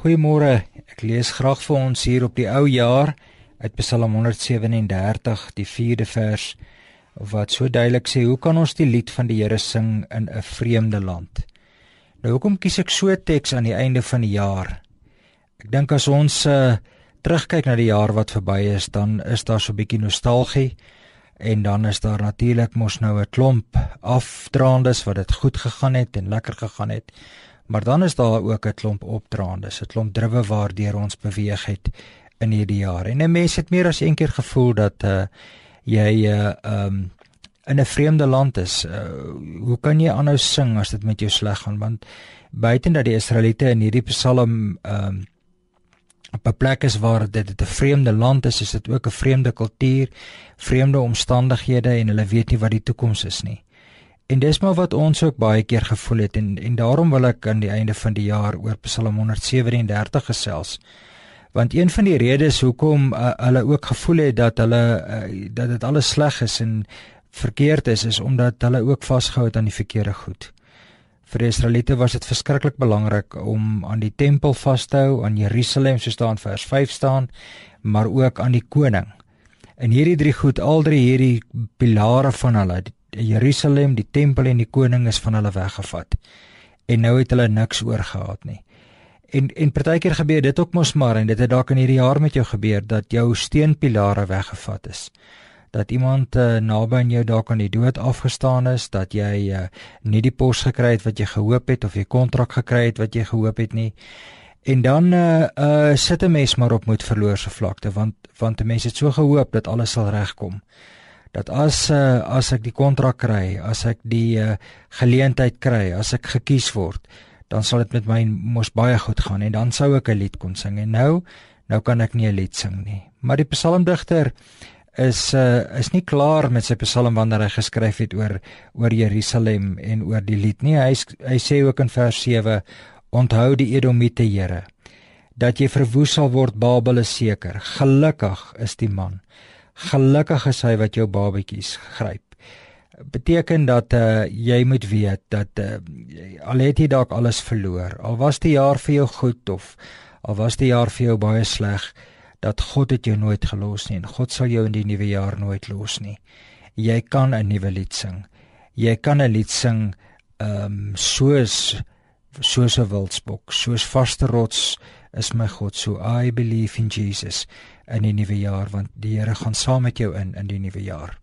Goeiemôre. Ek lees graag vir ons hier op die ou jaar uit Psalm 137, die 4de vers wat so duidelik sê: "Hoe kan ons die lied van die Here sing in 'n vreemde land?" Nou hoekom kies ek so 'n teks aan die einde van die jaar? Ek dink as ons uh, terugkyk na die jaar wat verby is, dan is daar so 'n bietjie nostalgie en dan is daar natuurlik mos nou 'n klomp afdraandes wat dit goed gegaan het en lekker gegaan het. Maar dan is daar ook 'n klomp opdraandes, 'n klomp drywe waardeur ons beweeg het in hierdie jaar. En 'n mens het meer as een keer gevoel dat uh jy uh um in 'n vreemde land is. Uh, hoe kan jy aanhou sing as dit met jou sleg gaan? Want buiten dat die Israeliete in hierdie Psalm um op 'n plek is waar dit 'n vreemde land is, is dit ook 'n vreemde kultuur, vreemde omstandighede en hulle weet nie wat die toekoms is nie. En dis maar wat ons ook baie keer gevoel het en en daarom wil ek aan die einde van die jaar oor Psalm 137 gesels. Want een van die redes hoekom uh, hulle ook gevoel het dat hulle uh, dat dit alles sleg is en verkeerd is is omdat hulle ook vasgehou het aan die verkeerde goed. Vir die Israeliete was dit verskriklik belangrik om aan die tempel vas te hou, aan Jerusalem soos daar in vers 5 staan, maar ook aan die koning. En hierdie drie goed, al drie hierdie pilare van hulle, die Jerusalem, die tempel en die koning is van hulle weggevat. En nou het hulle niks oorgehad nie. En en partykeer gebeur dit ook mos maar en dit het dalk in hierdie jaar met jou gebeur dat jou steenpilare weggevat is dat iemand uh, naby aan jou dalk aan die dood afgestaan is, dat jy uh, nie die pos gekry het wat jy gehoop het of jy kontrak gekry het wat jy gehoop het nie. En dan uh, uh sit 'n mens maar op moet verloor se vlakte want want 'n mens het so gehoop dat alles sal regkom. Dat as uh, as ek die kontrak kry, as ek die uh, geleentheid kry, as ek gekies word, dan sal dit met my mos baie goed gaan en dan sou ek 'n lied kon sing. En nou, nou kan ek nie 'n lied sing nie. Maar die psalmdigter is uh, is nie klaar met sy psalm wanneer hy geskryf het oor oor Jerusalem en oor die lied nie. Hy hy sê ook in vers 7: Onthou die Edomite Here dat jy verwoes sal word Babel is seker. Gelukkig is die man. Gelukkig is hy wat jou babatjies gryp. Beteken dat uh, jy moet weet dat uh, al het jy dalk alles verloor, al was die jaar vir jou goed of al was die jaar vir jou baie sleg, dat God het jou nooit gelos nie en God sal jou in die nuwe jaar nooit los nie. Jy kan 'n nuwe lied sing. Jy kan 'n lied sing ehm um, soos soos 'n wildsbok, soos vaste rots is my God, so I believe in Jesus in die nuwe jaar want die Here gaan saam met jou in in die nuwe jaar.